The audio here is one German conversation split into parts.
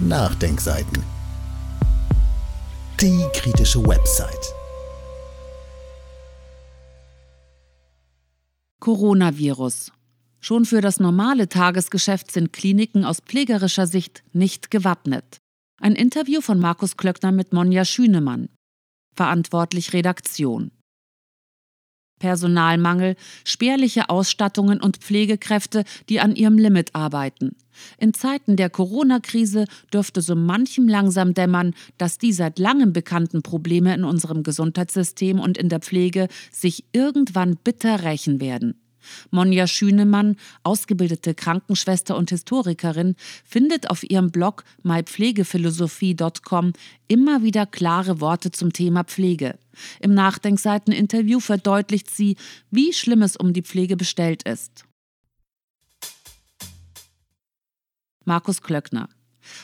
Nachdenkseiten. Die kritische Website. Coronavirus. Schon für das normale Tagesgeschäft sind Kliniken aus pflegerischer Sicht nicht gewappnet. Ein Interview von Markus Klöckner mit Monja Schünemann. Verantwortlich Redaktion. Personalmangel, spärliche Ausstattungen und Pflegekräfte, die an ihrem Limit arbeiten. In Zeiten der Corona-Krise dürfte so manchem langsam dämmern, dass die seit langem bekannten Probleme in unserem Gesundheitssystem und in der Pflege sich irgendwann bitter rächen werden. Monja Schünemann, ausgebildete Krankenschwester und Historikerin, findet auf ihrem Blog mypflegephilosophie.com immer wieder klare Worte zum Thema Pflege. Im Nachdenkseiteninterview verdeutlicht sie, wie schlimm es um die Pflege bestellt ist. Markus Klöckner.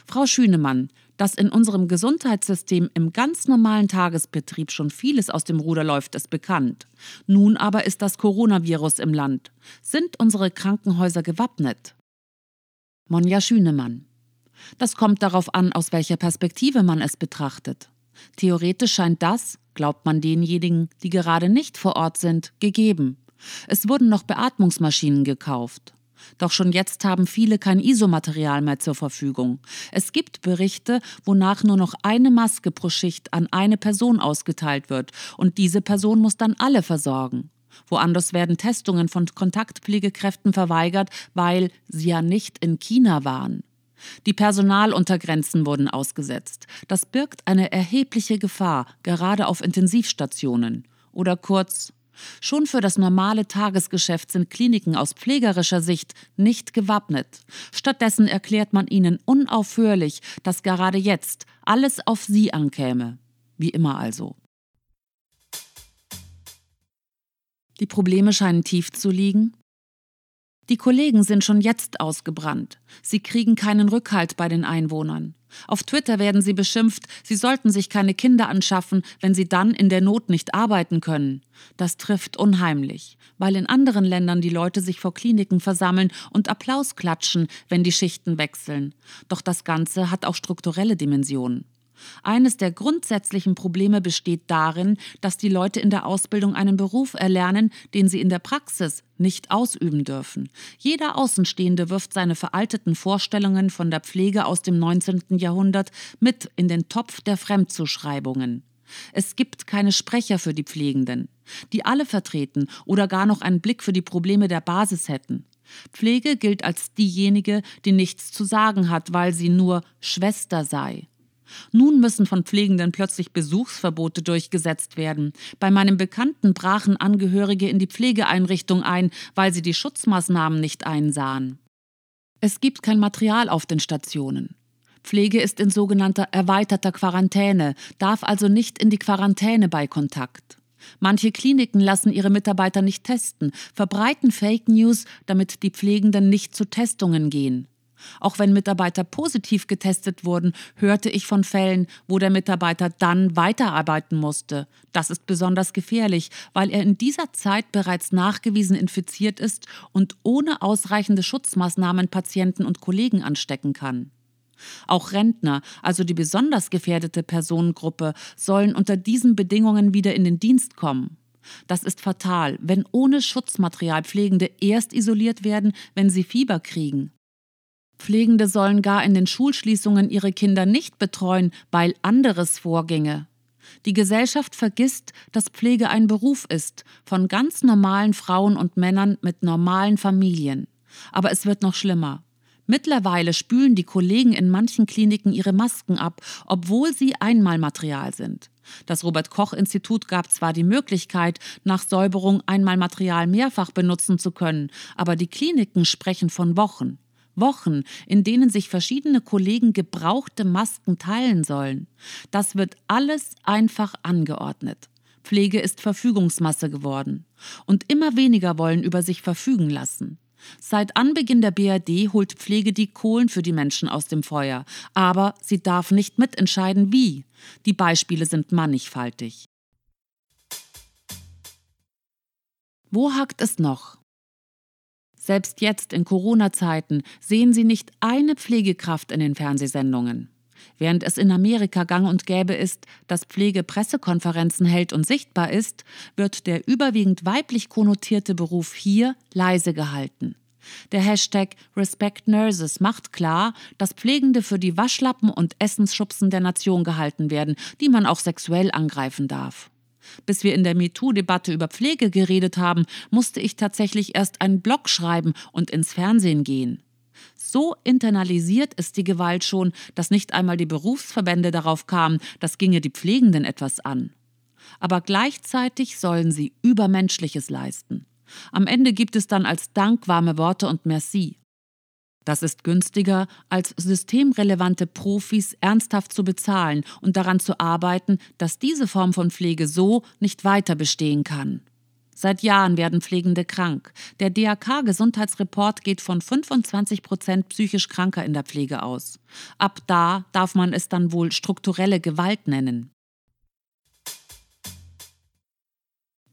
Frau Schünemann, dass in unserem Gesundheitssystem im ganz normalen Tagesbetrieb schon vieles aus dem Ruder läuft, ist bekannt. Nun aber ist das Coronavirus im Land. Sind unsere Krankenhäuser gewappnet? Monja Schünemann. Das kommt darauf an, aus welcher Perspektive man es betrachtet. Theoretisch scheint das, glaubt man denjenigen, die gerade nicht vor Ort sind, gegeben. Es wurden noch Beatmungsmaschinen gekauft. Doch schon jetzt haben viele kein Isomaterial mehr zur Verfügung. Es gibt Berichte, wonach nur noch eine Maske pro Schicht an eine Person ausgeteilt wird und diese Person muss dann alle versorgen. Woanders werden Testungen von Kontaktpflegekräften verweigert, weil sie ja nicht in China waren. Die Personaluntergrenzen wurden ausgesetzt. Das birgt eine erhebliche Gefahr, gerade auf Intensivstationen. Oder kurz Schon für das normale Tagesgeschäft sind Kliniken aus pflegerischer Sicht nicht gewappnet. Stattdessen erklärt man ihnen unaufhörlich, dass gerade jetzt alles auf sie ankäme. Wie immer also. Die Probleme scheinen tief zu liegen. Die Kollegen sind schon jetzt ausgebrannt. Sie kriegen keinen Rückhalt bei den Einwohnern. Auf Twitter werden sie beschimpft, sie sollten sich keine Kinder anschaffen, wenn sie dann in der Not nicht arbeiten können. Das trifft unheimlich, weil in anderen Ländern die Leute sich vor Kliniken versammeln und Applaus klatschen, wenn die Schichten wechseln. Doch das Ganze hat auch strukturelle Dimensionen. Eines der grundsätzlichen Probleme besteht darin, dass die Leute in der Ausbildung einen Beruf erlernen, den sie in der Praxis nicht ausüben dürfen. Jeder Außenstehende wirft seine veralteten Vorstellungen von der Pflege aus dem 19. Jahrhundert mit in den Topf der Fremdzuschreibungen. Es gibt keine Sprecher für die Pflegenden, die alle vertreten oder gar noch einen Blick für die Probleme der Basis hätten. Pflege gilt als diejenige, die nichts zu sagen hat, weil sie nur Schwester sei. Nun müssen von Pflegenden plötzlich Besuchsverbote durchgesetzt werden. Bei meinem Bekannten brachen Angehörige in die Pflegeeinrichtung ein, weil sie die Schutzmaßnahmen nicht einsahen. Es gibt kein Material auf den Stationen. Pflege ist in sogenannter erweiterter Quarantäne, darf also nicht in die Quarantäne bei Kontakt. Manche Kliniken lassen ihre Mitarbeiter nicht testen, verbreiten Fake News, damit die Pflegenden nicht zu Testungen gehen. Auch wenn Mitarbeiter positiv getestet wurden, hörte ich von Fällen, wo der Mitarbeiter dann weiterarbeiten musste. Das ist besonders gefährlich, weil er in dieser Zeit bereits nachgewiesen infiziert ist und ohne ausreichende Schutzmaßnahmen Patienten und Kollegen anstecken kann. Auch Rentner, also die besonders gefährdete Personengruppe, sollen unter diesen Bedingungen wieder in den Dienst kommen. Das ist fatal, wenn ohne Schutzmaterial Pflegende erst isoliert werden, wenn sie Fieber kriegen. Pflegende sollen gar in den Schulschließungen ihre Kinder nicht betreuen, weil anderes vorginge. Die Gesellschaft vergisst, dass Pflege ein Beruf ist, von ganz normalen Frauen und Männern mit normalen Familien. Aber es wird noch schlimmer. Mittlerweile spülen die Kollegen in manchen Kliniken ihre Masken ab, obwohl sie Einmalmaterial sind. Das Robert Koch Institut gab zwar die Möglichkeit, nach Säuberung Einmalmaterial mehrfach benutzen zu können, aber die Kliniken sprechen von Wochen. Wochen, in denen sich verschiedene Kollegen gebrauchte Masken teilen sollen. Das wird alles einfach angeordnet. Pflege ist Verfügungsmasse geworden. Und immer weniger wollen über sich verfügen lassen. Seit Anbeginn der BRD holt Pflege die Kohlen für die Menschen aus dem Feuer, aber sie darf nicht mitentscheiden, wie. Die Beispiele sind mannigfaltig. Wo hakt es noch? Selbst jetzt in Corona-Zeiten sehen Sie nicht eine Pflegekraft in den Fernsehsendungen. Während es in Amerika gang und gäbe ist, dass Pflege Pressekonferenzen hält und sichtbar ist, wird der überwiegend weiblich konnotierte Beruf hier leise gehalten. Der Hashtag Respect Nurses macht klar, dass Pflegende für die Waschlappen und Essensschubsen der Nation gehalten werden, die man auch sexuell angreifen darf. Bis wir in der MeToo-Debatte über Pflege geredet haben, musste ich tatsächlich erst einen Blog schreiben und ins Fernsehen gehen. So internalisiert ist die Gewalt schon, dass nicht einmal die Berufsverbände darauf kamen, das ginge die Pflegenden etwas an. Aber gleichzeitig sollen sie Übermenschliches leisten. Am Ende gibt es dann als Dank warme Worte und Merci. Das ist günstiger, als systemrelevante Profis ernsthaft zu bezahlen und daran zu arbeiten, dass diese Form von Pflege so nicht weiter bestehen kann. Seit Jahren werden Pflegende krank. Der DRK-Gesundheitsreport geht von 25 Prozent psychisch Kranker in der Pflege aus. Ab da darf man es dann wohl strukturelle Gewalt nennen.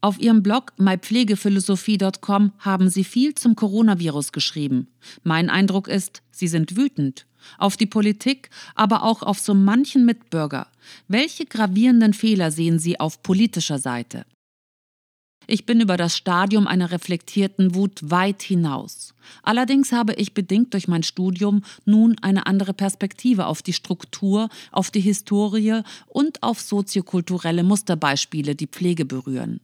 Auf ihrem Blog mypflegephilosophie.com haben sie viel zum Coronavirus geschrieben. Mein Eindruck ist, sie sind wütend. Auf die Politik, aber auch auf so manchen Mitbürger. Welche gravierenden Fehler sehen Sie auf politischer Seite? Ich bin über das Stadium einer reflektierten Wut weit hinaus. Allerdings habe ich bedingt durch mein Studium nun eine andere Perspektive auf die Struktur, auf die Historie und auf soziokulturelle Musterbeispiele, die Pflege berühren.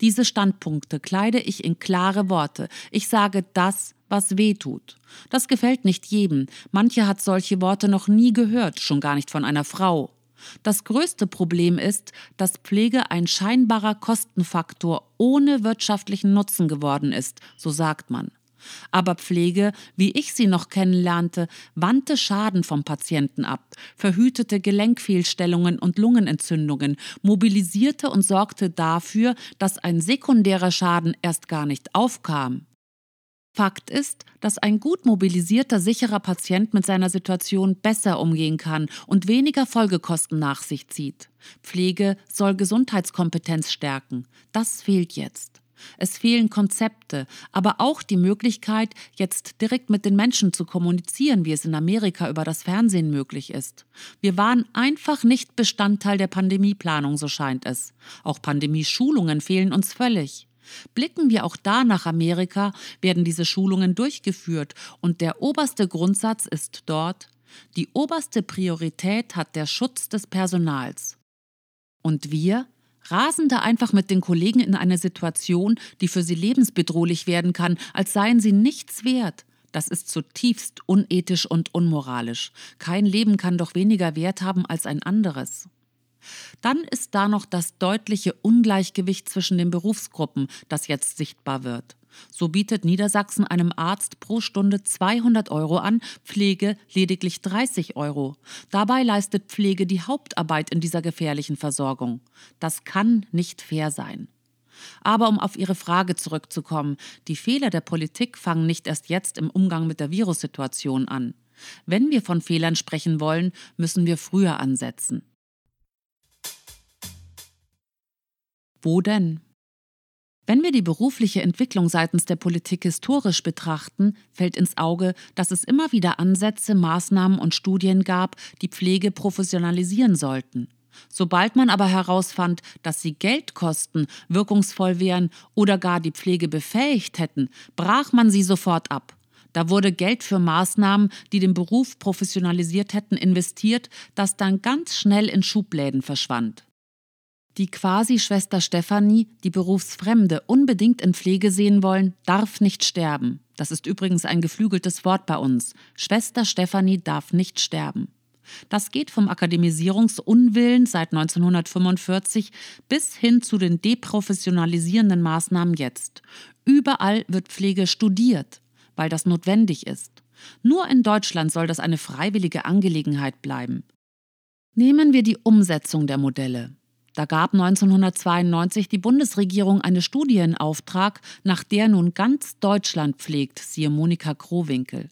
Diese Standpunkte kleide ich in klare Worte. Ich sage das, was weh tut. Das gefällt nicht jedem. Manche hat solche Worte noch nie gehört, schon gar nicht von einer Frau. Das größte Problem ist, dass Pflege ein scheinbarer Kostenfaktor ohne wirtschaftlichen Nutzen geworden ist, so sagt man. Aber Pflege, wie ich sie noch kennenlernte, wandte Schaden vom Patienten ab, verhütete Gelenkfehlstellungen und Lungenentzündungen, mobilisierte und sorgte dafür, dass ein sekundärer Schaden erst gar nicht aufkam. Fakt ist, dass ein gut mobilisierter, sicherer Patient mit seiner Situation besser umgehen kann und weniger Folgekosten nach sich zieht. Pflege soll Gesundheitskompetenz stärken. Das fehlt jetzt. Es fehlen Konzepte, aber auch die Möglichkeit, jetzt direkt mit den Menschen zu kommunizieren, wie es in Amerika über das Fernsehen möglich ist. Wir waren einfach nicht Bestandteil der Pandemieplanung, so scheint es. Auch Pandemieschulungen fehlen uns völlig. Blicken wir auch da nach Amerika, werden diese Schulungen durchgeführt und der oberste Grundsatz ist dort, die oberste Priorität hat der Schutz des Personals. Und wir rasen da einfach mit den Kollegen in eine Situation, die für sie lebensbedrohlich werden kann, als seien sie nichts wert. Das ist zutiefst unethisch und unmoralisch. Kein Leben kann doch weniger Wert haben als ein anderes. Dann ist da noch das deutliche Ungleichgewicht zwischen den Berufsgruppen, das jetzt sichtbar wird. So bietet Niedersachsen einem Arzt pro Stunde 200 Euro an, Pflege lediglich 30 Euro. Dabei leistet Pflege die Hauptarbeit in dieser gefährlichen Versorgung. Das kann nicht fair sein. Aber um auf Ihre Frage zurückzukommen, die Fehler der Politik fangen nicht erst jetzt im Umgang mit der Virussituation an. Wenn wir von Fehlern sprechen wollen, müssen wir früher ansetzen. Wo denn? Wenn wir die berufliche Entwicklung seitens der Politik historisch betrachten, fällt ins Auge, dass es immer wieder Ansätze, Maßnahmen und Studien gab, die Pflege professionalisieren sollten. Sobald man aber herausfand, dass sie Geld kosten, wirkungsvoll wären oder gar die Pflege befähigt hätten, brach man sie sofort ab. Da wurde Geld für Maßnahmen, die den Beruf professionalisiert hätten, investiert, das dann ganz schnell in Schubläden verschwand. Die Quasi-Schwester Stefanie, die Berufsfremde unbedingt in Pflege sehen wollen, darf nicht sterben. Das ist übrigens ein geflügeltes Wort bei uns. Schwester Stefanie darf nicht sterben. Das geht vom Akademisierungsunwillen seit 1945 bis hin zu den deprofessionalisierenden Maßnahmen jetzt. Überall wird Pflege studiert, weil das notwendig ist. Nur in Deutschland soll das eine freiwillige Angelegenheit bleiben. Nehmen wir die Umsetzung der Modelle. Da gab 1992 die Bundesregierung eine Studie in Auftrag, nach der nun ganz Deutschland pflegt, siehe Monika Krowinkel.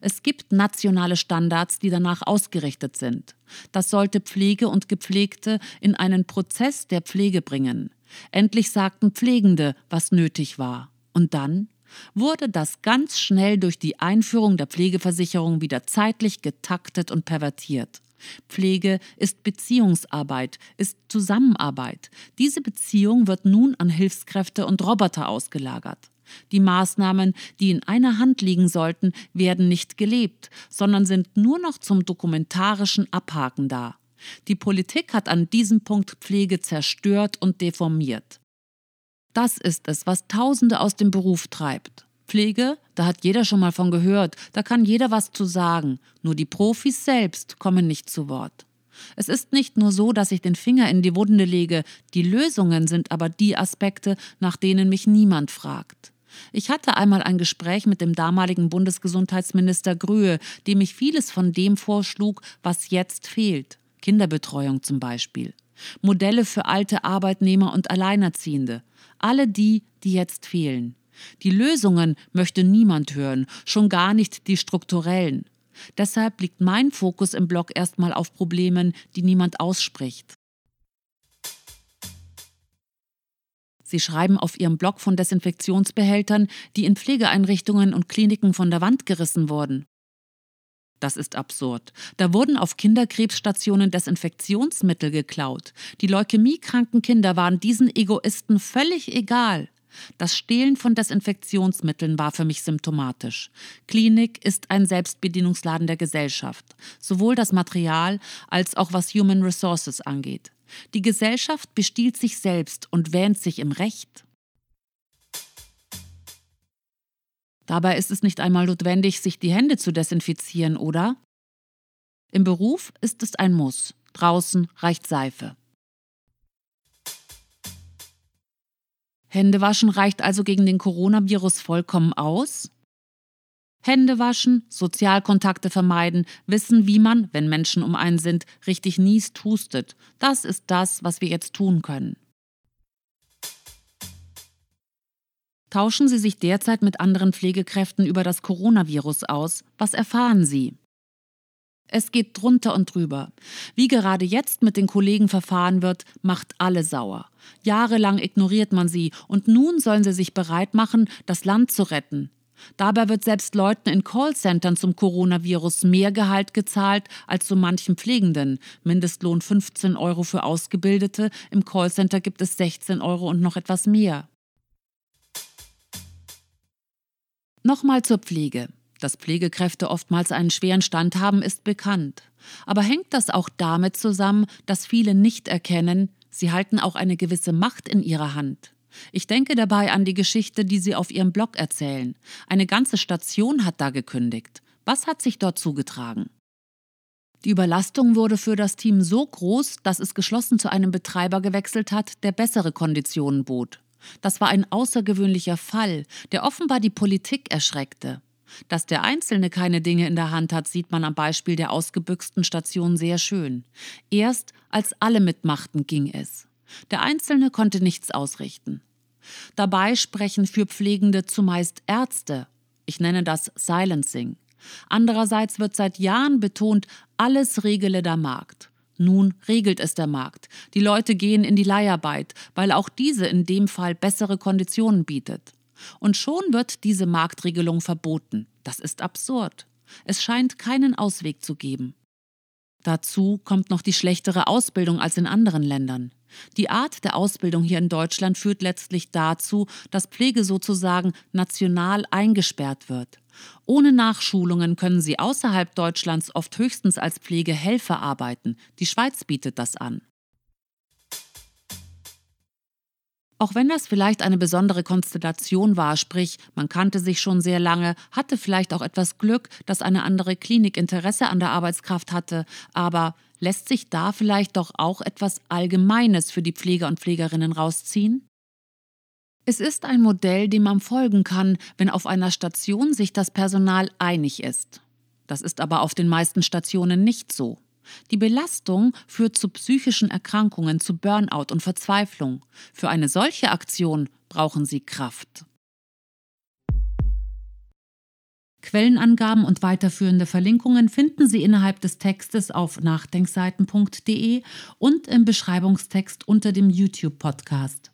Es gibt nationale Standards, die danach ausgerichtet sind. Das sollte Pflege und Gepflegte in einen Prozess der Pflege bringen. Endlich sagten Pflegende, was nötig war. Und dann? wurde das ganz schnell durch die Einführung der Pflegeversicherung wieder zeitlich getaktet und pervertiert. Pflege ist Beziehungsarbeit, ist Zusammenarbeit. Diese Beziehung wird nun an Hilfskräfte und Roboter ausgelagert. Die Maßnahmen, die in einer Hand liegen sollten, werden nicht gelebt, sondern sind nur noch zum dokumentarischen Abhaken da. Die Politik hat an diesem Punkt Pflege zerstört und deformiert. Das ist es, was Tausende aus dem Beruf treibt. Pflege, da hat jeder schon mal von gehört, da kann jeder was zu sagen, nur die Profis selbst kommen nicht zu Wort. Es ist nicht nur so, dass ich den Finger in die Wunde lege, die Lösungen sind aber die Aspekte, nach denen mich niemand fragt. Ich hatte einmal ein Gespräch mit dem damaligen Bundesgesundheitsminister Grühe, dem ich vieles von dem vorschlug, was jetzt fehlt. Kinderbetreuung zum Beispiel. Modelle für alte Arbeitnehmer und Alleinerziehende. Alle die, die jetzt fehlen. Die Lösungen möchte niemand hören, schon gar nicht die strukturellen. Deshalb liegt mein Fokus im Blog erstmal auf Problemen, die niemand ausspricht. Sie schreiben auf Ihrem Blog von Desinfektionsbehältern, die in Pflegeeinrichtungen und Kliniken von der Wand gerissen wurden. Das ist absurd. Da wurden auf Kinderkrebsstationen Desinfektionsmittel geklaut. Die leukämiekranken Kinder waren diesen Egoisten völlig egal. Das Stehlen von Desinfektionsmitteln war für mich symptomatisch. Klinik ist ein Selbstbedienungsladen der Gesellschaft, sowohl das Material als auch was Human Resources angeht. Die Gesellschaft bestiehlt sich selbst und wähnt sich im Recht. Dabei ist es nicht einmal notwendig, sich die Hände zu desinfizieren, oder? Im Beruf ist es ein Muss. Draußen reicht Seife. Händewaschen reicht also gegen den Coronavirus vollkommen aus? Hände waschen, Sozialkontakte vermeiden, wissen, wie man, wenn Menschen um einen sind, richtig niest, hustet. Das ist das, was wir jetzt tun können. Tauschen Sie sich derzeit mit anderen Pflegekräften über das Coronavirus aus? Was erfahren Sie? Es geht drunter und drüber. Wie gerade jetzt mit den Kollegen verfahren wird, macht alle sauer. Jahrelang ignoriert man sie und nun sollen sie sich bereit machen, das Land zu retten. Dabei wird selbst Leuten in Callcentern zum Coronavirus mehr Gehalt gezahlt als so manchen Pflegenden. Mindestlohn 15 Euro für Ausgebildete, im Callcenter gibt es 16 Euro und noch etwas mehr. Nochmal zur Pflege. Dass Pflegekräfte oftmals einen schweren Stand haben, ist bekannt. Aber hängt das auch damit zusammen, dass viele nicht erkennen, sie halten auch eine gewisse Macht in ihrer Hand? Ich denke dabei an die Geschichte, die Sie auf Ihrem Blog erzählen. Eine ganze Station hat da gekündigt. Was hat sich dort zugetragen? Die Überlastung wurde für das Team so groß, dass es geschlossen zu einem Betreiber gewechselt hat, der bessere Konditionen bot. Das war ein außergewöhnlicher Fall, der offenbar die Politik erschreckte. Dass der Einzelne keine Dinge in der Hand hat, sieht man am Beispiel der ausgebüxten Station sehr schön. Erst als alle mitmachten, ging es. Der Einzelne konnte nichts ausrichten. Dabei sprechen für Pflegende zumeist Ärzte. Ich nenne das Silencing. Andererseits wird seit Jahren betont, alles regele der Markt. Nun regelt es der Markt. Die Leute gehen in die Leiharbeit, weil auch diese in dem Fall bessere Konditionen bietet. Und schon wird diese Marktregelung verboten. Das ist absurd. Es scheint keinen Ausweg zu geben. Dazu kommt noch die schlechtere Ausbildung als in anderen Ländern. Die Art der Ausbildung hier in Deutschland führt letztlich dazu, dass Pflege sozusagen national eingesperrt wird. Ohne Nachschulungen können sie außerhalb Deutschlands oft höchstens als Pflegehelfer arbeiten. Die Schweiz bietet das an. Auch wenn das vielleicht eine besondere Konstellation war, sprich, man kannte sich schon sehr lange, hatte vielleicht auch etwas Glück, dass eine andere Klinik Interesse an der Arbeitskraft hatte, aber lässt sich da vielleicht doch auch etwas Allgemeines für die Pfleger und Pflegerinnen rausziehen? Es ist ein Modell, dem man folgen kann, wenn auf einer Station sich das Personal einig ist. Das ist aber auf den meisten Stationen nicht so. Die Belastung führt zu psychischen Erkrankungen, zu Burnout und Verzweiflung. Für eine solche Aktion brauchen Sie Kraft. Quellenangaben und weiterführende Verlinkungen finden Sie innerhalb des Textes auf nachdenkseiten.de und im Beschreibungstext unter dem YouTube-Podcast.